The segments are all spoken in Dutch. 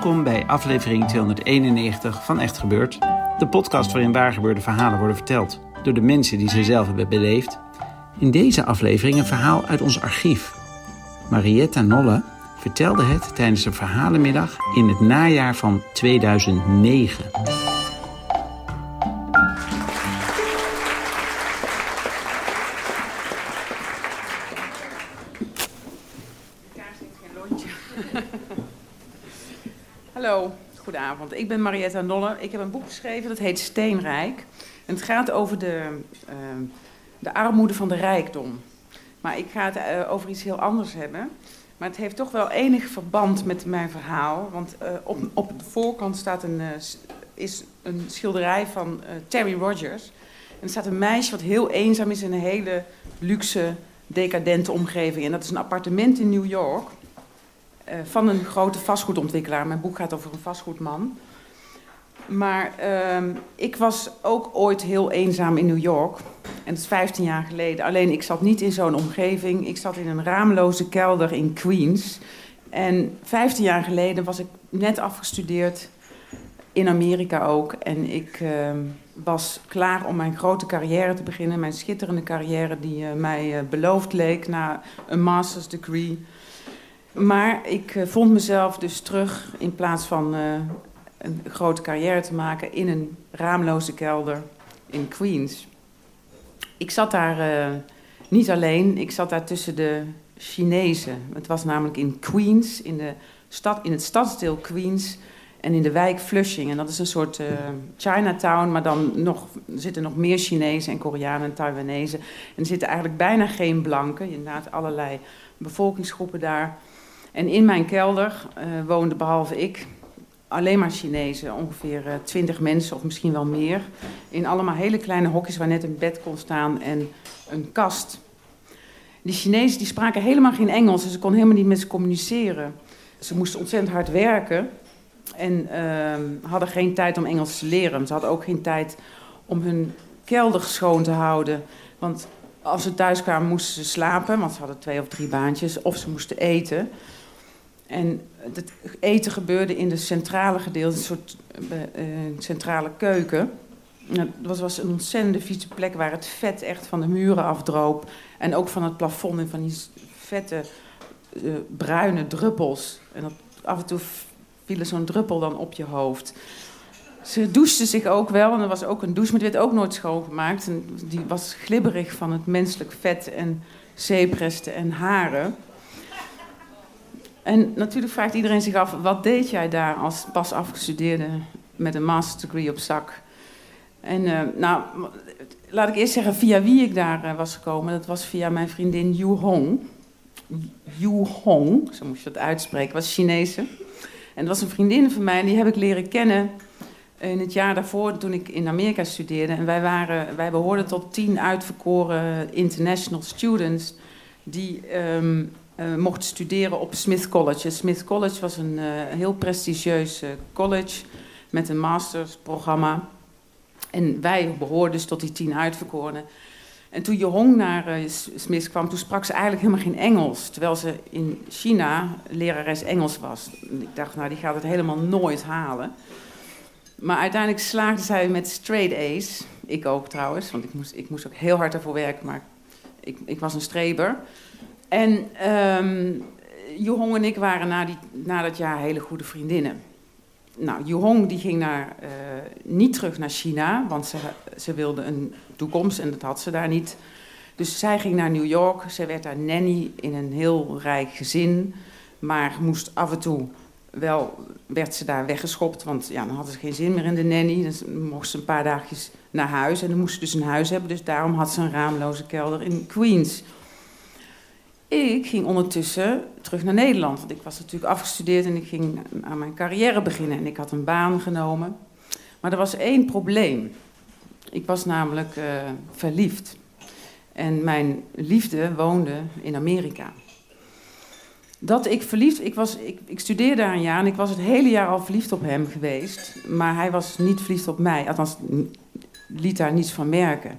Welkom bij aflevering 291 van Echt Gebeurd. De podcast waarin waargebeurde verhalen worden verteld door de mensen die ze zelf hebben beleefd. In deze aflevering een verhaal uit ons archief. Marietta Nolle vertelde het tijdens een verhalenmiddag in het najaar van 2009. Hallo, goedenavond. Ik ben Marietta Nolle. Ik heb een boek geschreven dat heet Steenrijk. En het gaat over de, eh, de armoede van de rijkdom. Maar ik ga het eh, over iets heel anders hebben. Maar het heeft toch wel enig verband met mijn verhaal. Want eh, op, op de voorkant staat een, eh, is een schilderij van Terry Rogers. En er staat een meisje wat heel eenzaam is in een hele luxe, decadente omgeving. En dat is een appartement in New York van een grote vastgoedontwikkelaar. Mijn boek gaat over een vastgoedman. Maar ehm, ik was ook ooit heel eenzaam in New York. En dat is 15 jaar geleden. Alleen ik zat niet in zo'n omgeving. Ik zat in een raamloze kelder in Queens. En 15 jaar geleden was ik net afgestudeerd. In Amerika ook. En ik ehm, was klaar om mijn grote carrière te beginnen. Mijn schitterende carrière die eh, mij eh, beloofd leek na een master's degree. Maar ik eh, vond mezelf dus terug in plaats van eh, een grote carrière te maken in een raamloze kelder in Queens. Ik zat daar eh, niet alleen, ik zat daar tussen de Chinezen. Het was namelijk in Queens, in, de stad, in het stadsdeel Queens en in de wijk Flushing. En dat is een soort Chinatown, maar dan nog, zitten nog meer Chinezen en Koreanen en Taiwanese. En er zitten eigenlijk bijna geen blanken, inderdaad allerlei bevolkingsgroepen daar. En in mijn kelder eh woonden behalve ik alleen maar Chinezen, ongeveer eh, twintig mensen of misschien wel meer. In allemaal hele kleine hokjes waar net een bed kon staan en een kast. Die Chinezen die spraken helemaal geen Engels, dus ik kon helemaal niet met ze communiceren. Ze moesten ontzettend hard werken en ehm, hadden geen tijd om Engels te leren. Ze hadden ook geen tijd om hun kelder schoon te houden. Want als ze thuis kwamen moesten ze slapen, want ze hadden twee of drie baantjes, of ze moesten eten. En het eten gebeurde in de centrale gedeelte, een soort eh, centrale keuken. Nou, Het was, een ontzettende vieze plek waar het vet echt van de muren afdroop. En ook van het plafond en van die vette eh, bruine druppels. En dat, af en toe viel zo'n druppel dan op je hoofd. Ze douchte zich ook wel en er was ook een douche, maar die werd ook nooit schoongemaakt. En die was glibberig van het menselijk vet en zeepresten en haren. En natuurlijk vraagt iedereen zich af, wat deed jij daar als pas afgestudeerde met een master's degree op zak? En eh, nou, laat ik eerst zeggen via wie ik daar eh, was gekomen. Dat was via mijn vriendin Yu Hong. Yu Hong, zo moest je dat uitspreken, was Chinese. En dat was een vriendin van mij, die heb ik leren kennen in het jaar daarvoor toen ik in Amerika studeerde. En wij, waren, wij behoorden tot tien uitverkoren international students die ehm, eh, mochten studeren op Smith College. Smith College was een eh, heel prestigieus eh, college met een mastersprogramma. En wij behoorden dus tot die tien uitverkorenen. En toen Johong naar Smith kwam, toen sprak ze eigenlijk helemaal geen Engels. Terwijl ze in China lerares Engels was. Ik dacht, nou, die gaat het helemaal nooit halen. Maar uiteindelijk slaagde zij met straight A's. Ik ook trouwens, want ik moest, ik moest ook heel hard ervoor werken, maar ik, ik was een streber. En ehm Johong en ik waren na, die, dat jaar hele goede vriendinnen. Nou, Johong die ging naar, eh, niet terug naar China, want ze, ze wilde een toekomst en dat had ze daar niet. Dus zij ging naar New York. Zij werd daar nanny in een heel rijk gezin, maar moest af en toe wel werd ze daar weggeschopt, want ja, dan hadden ze geen zin meer in de nanny. Dan mocht ze een paar dagjes naar huis en dan moest ze dus een huis hebben. Dus daarom had ze een raamloze kelder in Queens. Ik ging ondertussen terug naar Nederland, want ik was natuurlijk afgestudeerd en ik ging aan mijn carrière beginnen. En ik had een baan genomen. Maar er was één probleem. Ik was namelijk uh, verliefd. En mijn liefde woonde in Amerika. Dat ik verliefd, ik, was, ik, ik studeerde daar een jaar en ik was het hele jaar al verliefd op hem geweest. Maar hij was niet verliefd op mij, althans liet daar niets van merken.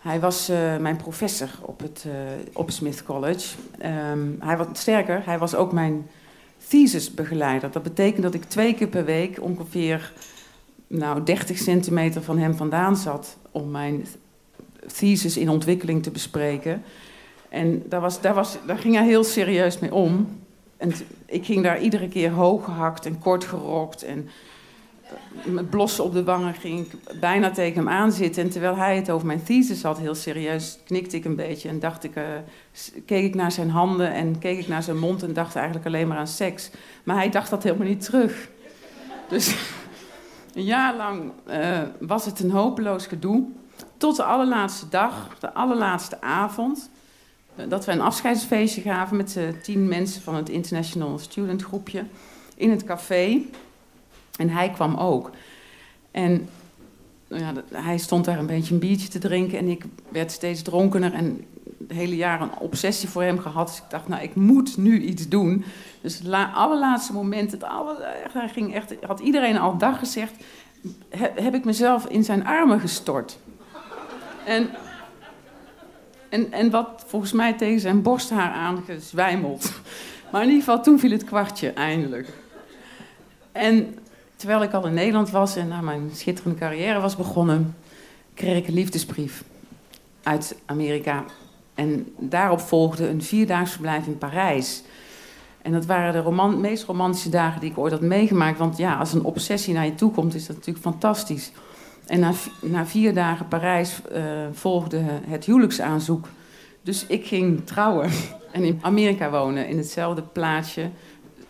Hij was uh, mijn professor op het uh, op Smith College. Um, hij was, sterker, hij was ook mijn thesisbegeleider. Dat betekent dat ik twee keer per week ongeveer nou, 30 centimeter van hem vandaan zat om mijn thesis in ontwikkeling te bespreken. En daar, was, daar, was, daar ging hij heel serieus mee om. En ik ging daar iedere keer hoog gehakt en kort gerokt. En met blossen op de wangen ging ik bijna tegen hem aanzitten. En terwijl hij het over mijn thesis had, heel serieus, knikte ik een beetje. En dacht ik, uh, keek ik naar zijn handen en keek ik naar zijn mond en dacht eigenlijk alleen maar aan seks. Maar hij dacht dat helemaal niet terug. Dus een jaar lang uh, was het een hopeloos gedoe. Tot de allerlaatste dag, de allerlaatste avond, uh, dat we een afscheidsfeestje gaven met tien mensen van het International Student groepje in het café. En hij kwam ook. En nou ja, hij stond daar een beetje een biertje te drinken en ik werd steeds dronkener en het hele jaar een obsessie voor hem gehad. Dus ik dacht, nou, ik moet nu iets doen. Dus het allerlaatste moment, het hij ging echt, had iedereen al dag gezegd, heb ik mezelf in zijn armen gestort. En, en, en wat volgens mij tegen zijn borsthaar aangezwijmeld. Maar in ieder geval, toen viel het kwartje eindelijk. En terwijl ik al in Nederland was en naar mijn schitterende carrière was begonnen, kreeg ik een liefdesbrief uit Amerika. En daarop volgde een vierdaags verblijf in Parijs. En dat waren de meest romantische dagen die ik ooit had meegemaakt. Want ja, als een obsessie naar je toe komt, is dat natuurlijk fantastisch. En na, na vier dagen Parijs uh, volgde het huwelijksaanzoek. Dus ik ging trouwen en in Amerika wonen, in hetzelfde plaatsje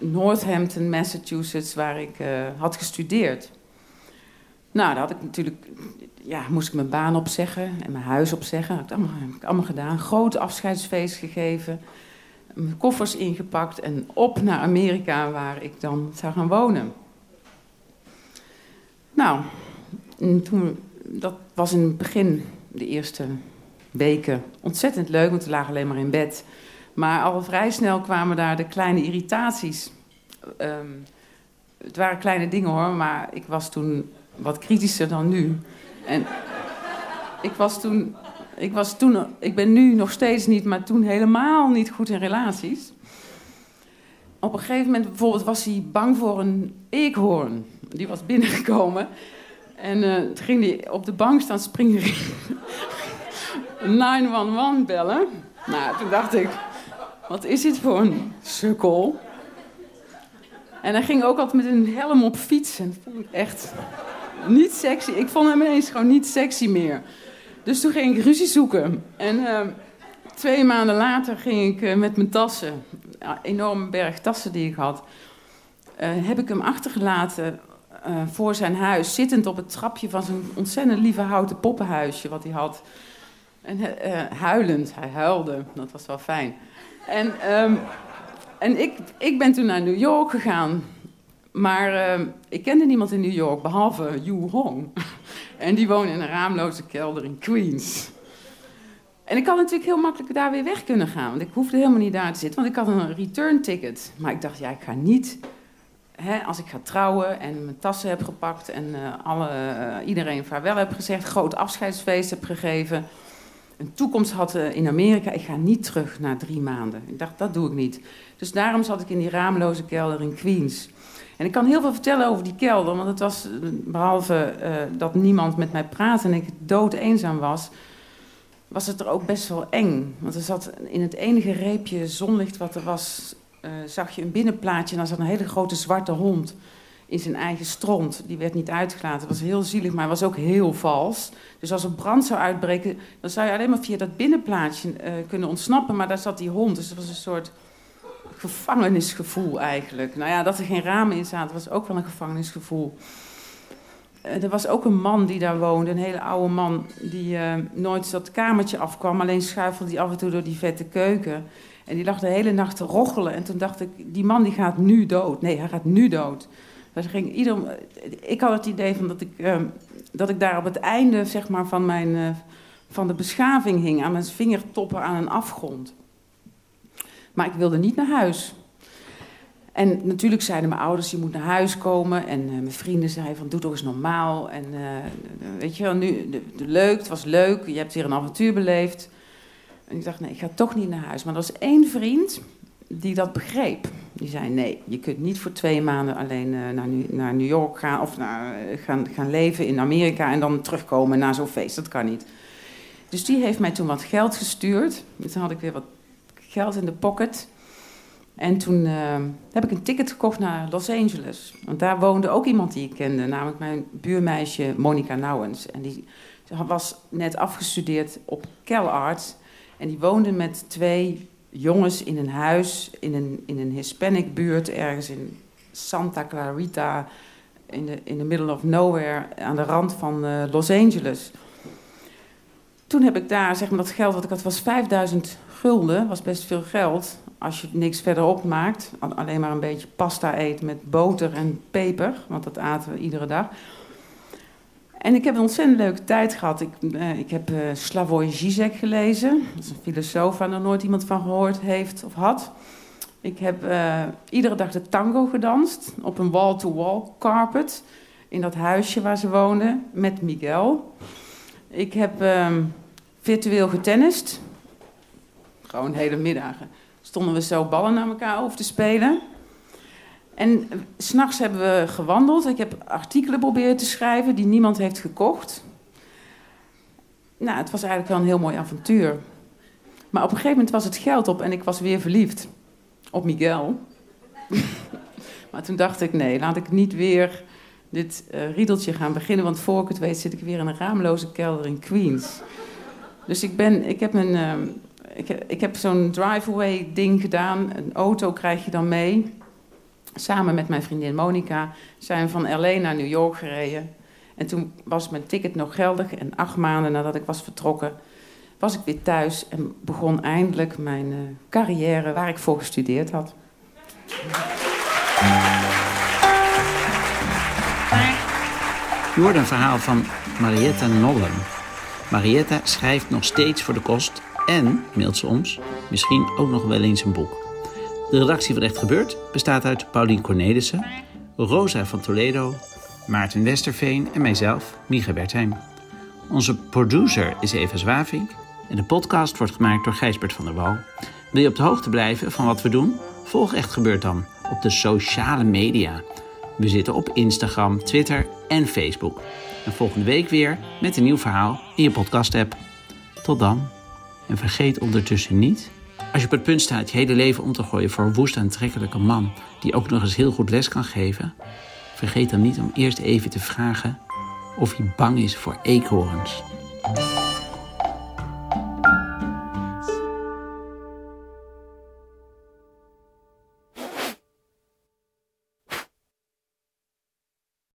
Northampton, Massachusetts, waar ik uh, had gestudeerd. Nou, daar had ik natuurlijk, ja, moest ik mijn baan opzeggen en mijn huis opzeggen. Dat ik allemaal, heb ik allemaal gedaan. Groot afscheidsfeest gegeven, mijn koffers ingepakt en op naar Amerika, waar ik dan zou gaan wonen. Nou, toen, dat was in het begin, de eerste weken, ontzettend leuk, want we lagen alleen maar in bed. Maar al vrij snel kwamen daar de kleine irritaties. Um, het waren kleine dingen hoor, maar ik was toen wat kritischer dan nu. En ik was toen, ik was toen, ik ben nu nog steeds niet, maar toen helemaal niet goed in relaties. Op een gegeven moment bijvoorbeeld was hij bang voor een eekhoorn. Die was binnengekomen. En uh, toen ging hij op de bank staan springen. 911 bellen. Nou, toen dacht ik, wat is dit voor een sukkel? En hij ging ook altijd met een helm op fietsen. Dat vond ik echt niet sexy. Ik vond hem ineens gewoon niet sexy meer. Dus toen ging ik ruzie zoeken. En uh, twee maanden later ging ik uh, met mijn tassen, een enorme berg tassen die ik had, uh, heb ik hem achtergelaten voor zijn huis, zittend op het trapje van zijn ontzettend lieve houten poppenhuisje wat hij had. En huilend, hij huilde, dat was wel fijn. En, um, en ik, ik ben toen naar New York gegaan. Maar uh, ik kende niemand in New York, behalve Yu Hong. en die woonde in een raamloze kelder in Queens. En ik had natuurlijk heel makkelijk daar weer weg kunnen gaan. Want ik hoefde helemaal niet daar te zitten, want ik had een return ticket. Maar ik dacht, ja, ik ga niet... Hè, als ik ga trouwen en mijn tassen heb gepakt... en uh, alle, uh, iedereen vaarwel heb gezegd, groot afscheidsfeest heb gegeven een toekomst had eh, in Amerika. Ik ga niet terug na drie maanden. Ik dacht, dat doe ik niet. Dus daarom zat ik in die raamloze kelder in Queens. En ik kan heel veel vertellen over die kelder, want het was, eh, behalve uh, dat niemand met mij praatte en ik dood eenzaam was, was het er ook best wel eng. Want er zat in het enige reepje zonlicht wat er was, zag je een binnenplaatje en daar zat een hele grote zwarte hond in zijn eigen stront. Die werd niet uitgelaten. Het was heel zielig, maar was ook heel vals. Dus als er brand zou uitbreken, dan zou je alleen maar via dat binnenplaatsje uh, kunnen ontsnappen. Maar daar zat die hond. Dus het was een soort gevangenisgevoel eigenlijk. Nou ja, dat er geen ramen in zaten, was ook wel een gevangenisgevoel. Eh, er was ook een man die daar woonde, een hele oude man, die uh, nooit dat kamertje afkwam. Alleen schuifelde hij af en toe door die vette keuken. En die lag de hele nacht te rochelen. En toen dacht ik, die man die gaat nu dood. Nee, hij gaat nu dood. Dus ging ik had het idee van dat ik, uh, dat ik daar op het einde zeg maar, van, mijn, van de beschaving hing. Aan mijn vingertoppen aan een afgrond. Maar ik wilde niet naar huis. En natuurlijk zeiden mijn ouders, je moet naar huis komen. En uh, mijn vrienden zeiden van, doe toch eens normaal. En uh, weet je wel, nu, de, leuk, het was leuk. Je hebt hier een avontuur beleefd. En ik dacht, nee, ik ga toch niet naar huis. Maar er was één vriend die dat begreep. Die zei, nee, je kunt niet voor twee maanden alleen uh, naar, naar, New York gaan... of naar, gaan, gaan leven in Amerika en dan terugkomen naar zo'n feest. Dat kan niet. Dus die heeft mij toen wat geld gestuurd. Dus dan had ik weer wat geld in de pocket... En toen uh, heb ik een ticket gekocht naar Los Angeles. Want daar woonde ook iemand die ik kende, namelijk mijn buurmeisje Monica Nouwens. En die was net afgestudeerd op CalArts. En die woonde met twee jongens in een huis in een, in een Hispanic buurt ergens in Santa Clarita, in de, in the middle of nowhere, aan de rand van uh, Los Angeles. Toen heb ik daar, zeg maar, dat geld wat ik had, was 5000 gulden, was best veel geld als je niks verderop maakt, alleen maar een beetje pasta eet met boter en peper, want dat aten we iedere dag. En ik heb een ontzettend leuke tijd gehad. Ik, uh, ik heb uh, Slavoj Zizek gelezen. Dat is een filosoof waar nog nooit iemand van gehoord heeft of had. Ik heb uh, iedere dag de tango gedanst op een wall-to-wall -wall carpet in dat huisje waar ze woonden met Miguel. Ik heb ehm, virtueel getennist. Gewoon hele middagen stonden we zo ballen naar elkaar over te spelen. En eh, s'nachts hebben we gewandeld. Ik heb artikelen proberen te schrijven die niemand heeft gekocht. Nou, het was eigenlijk wel een heel mooi avontuur. Maar op een gegeven moment was het geld op en ik was weer verliefd op Miguel. maar toen dacht ik, nee, laat ik niet weer dit uh, riedeltje gaan beginnen. Want voor ik het weet zit ik weer in een raamloze kelder in Queens. Dus ik, ben, ik heb mijn, uh, ik, ik heb zo'n driveway ding gedaan. Een auto krijg je dan mee. Samen met mijn vriendin Monica zijn we van LA naar New York gereden. En toen was mijn ticket nog geldig. En acht maanden nadat ik was vertrokken, was ik weer thuis. En begon eindelijk mijn uh, carrière waar ik voor gestudeerd had. Je hoort een verhaal van Marietta Nollen. Marietta schrijft nog steeds voor de kost en, mailt ze ons, misschien ook nog wel eens een boek. De redactie van Echt Gebeurd bestaat uit Paulien Cornelissen, Rosa van Toledo, Maarten Westerveen en mijzelf, Micha Bertheim. Onze producer is Eva Zwavink en de podcast wordt gemaakt door Gijsbert van der Wal. Wil je op de hoogte blijven van wat we doen? Volg Echt Gebeurd dan op de sociale media. We zitten op Instagram, Twitter en Facebook. En volgende week weer met een nieuw verhaal in je podcast-app. Tot dan. En vergeet ondertussen niet, als je op het punt staat je hele leven om te gooien voor een woest aantrekkelijke man die ook nog eens heel goed les kan geven, vergeet dan niet om eerst even te vragen of hij bang is voor eekhoorns.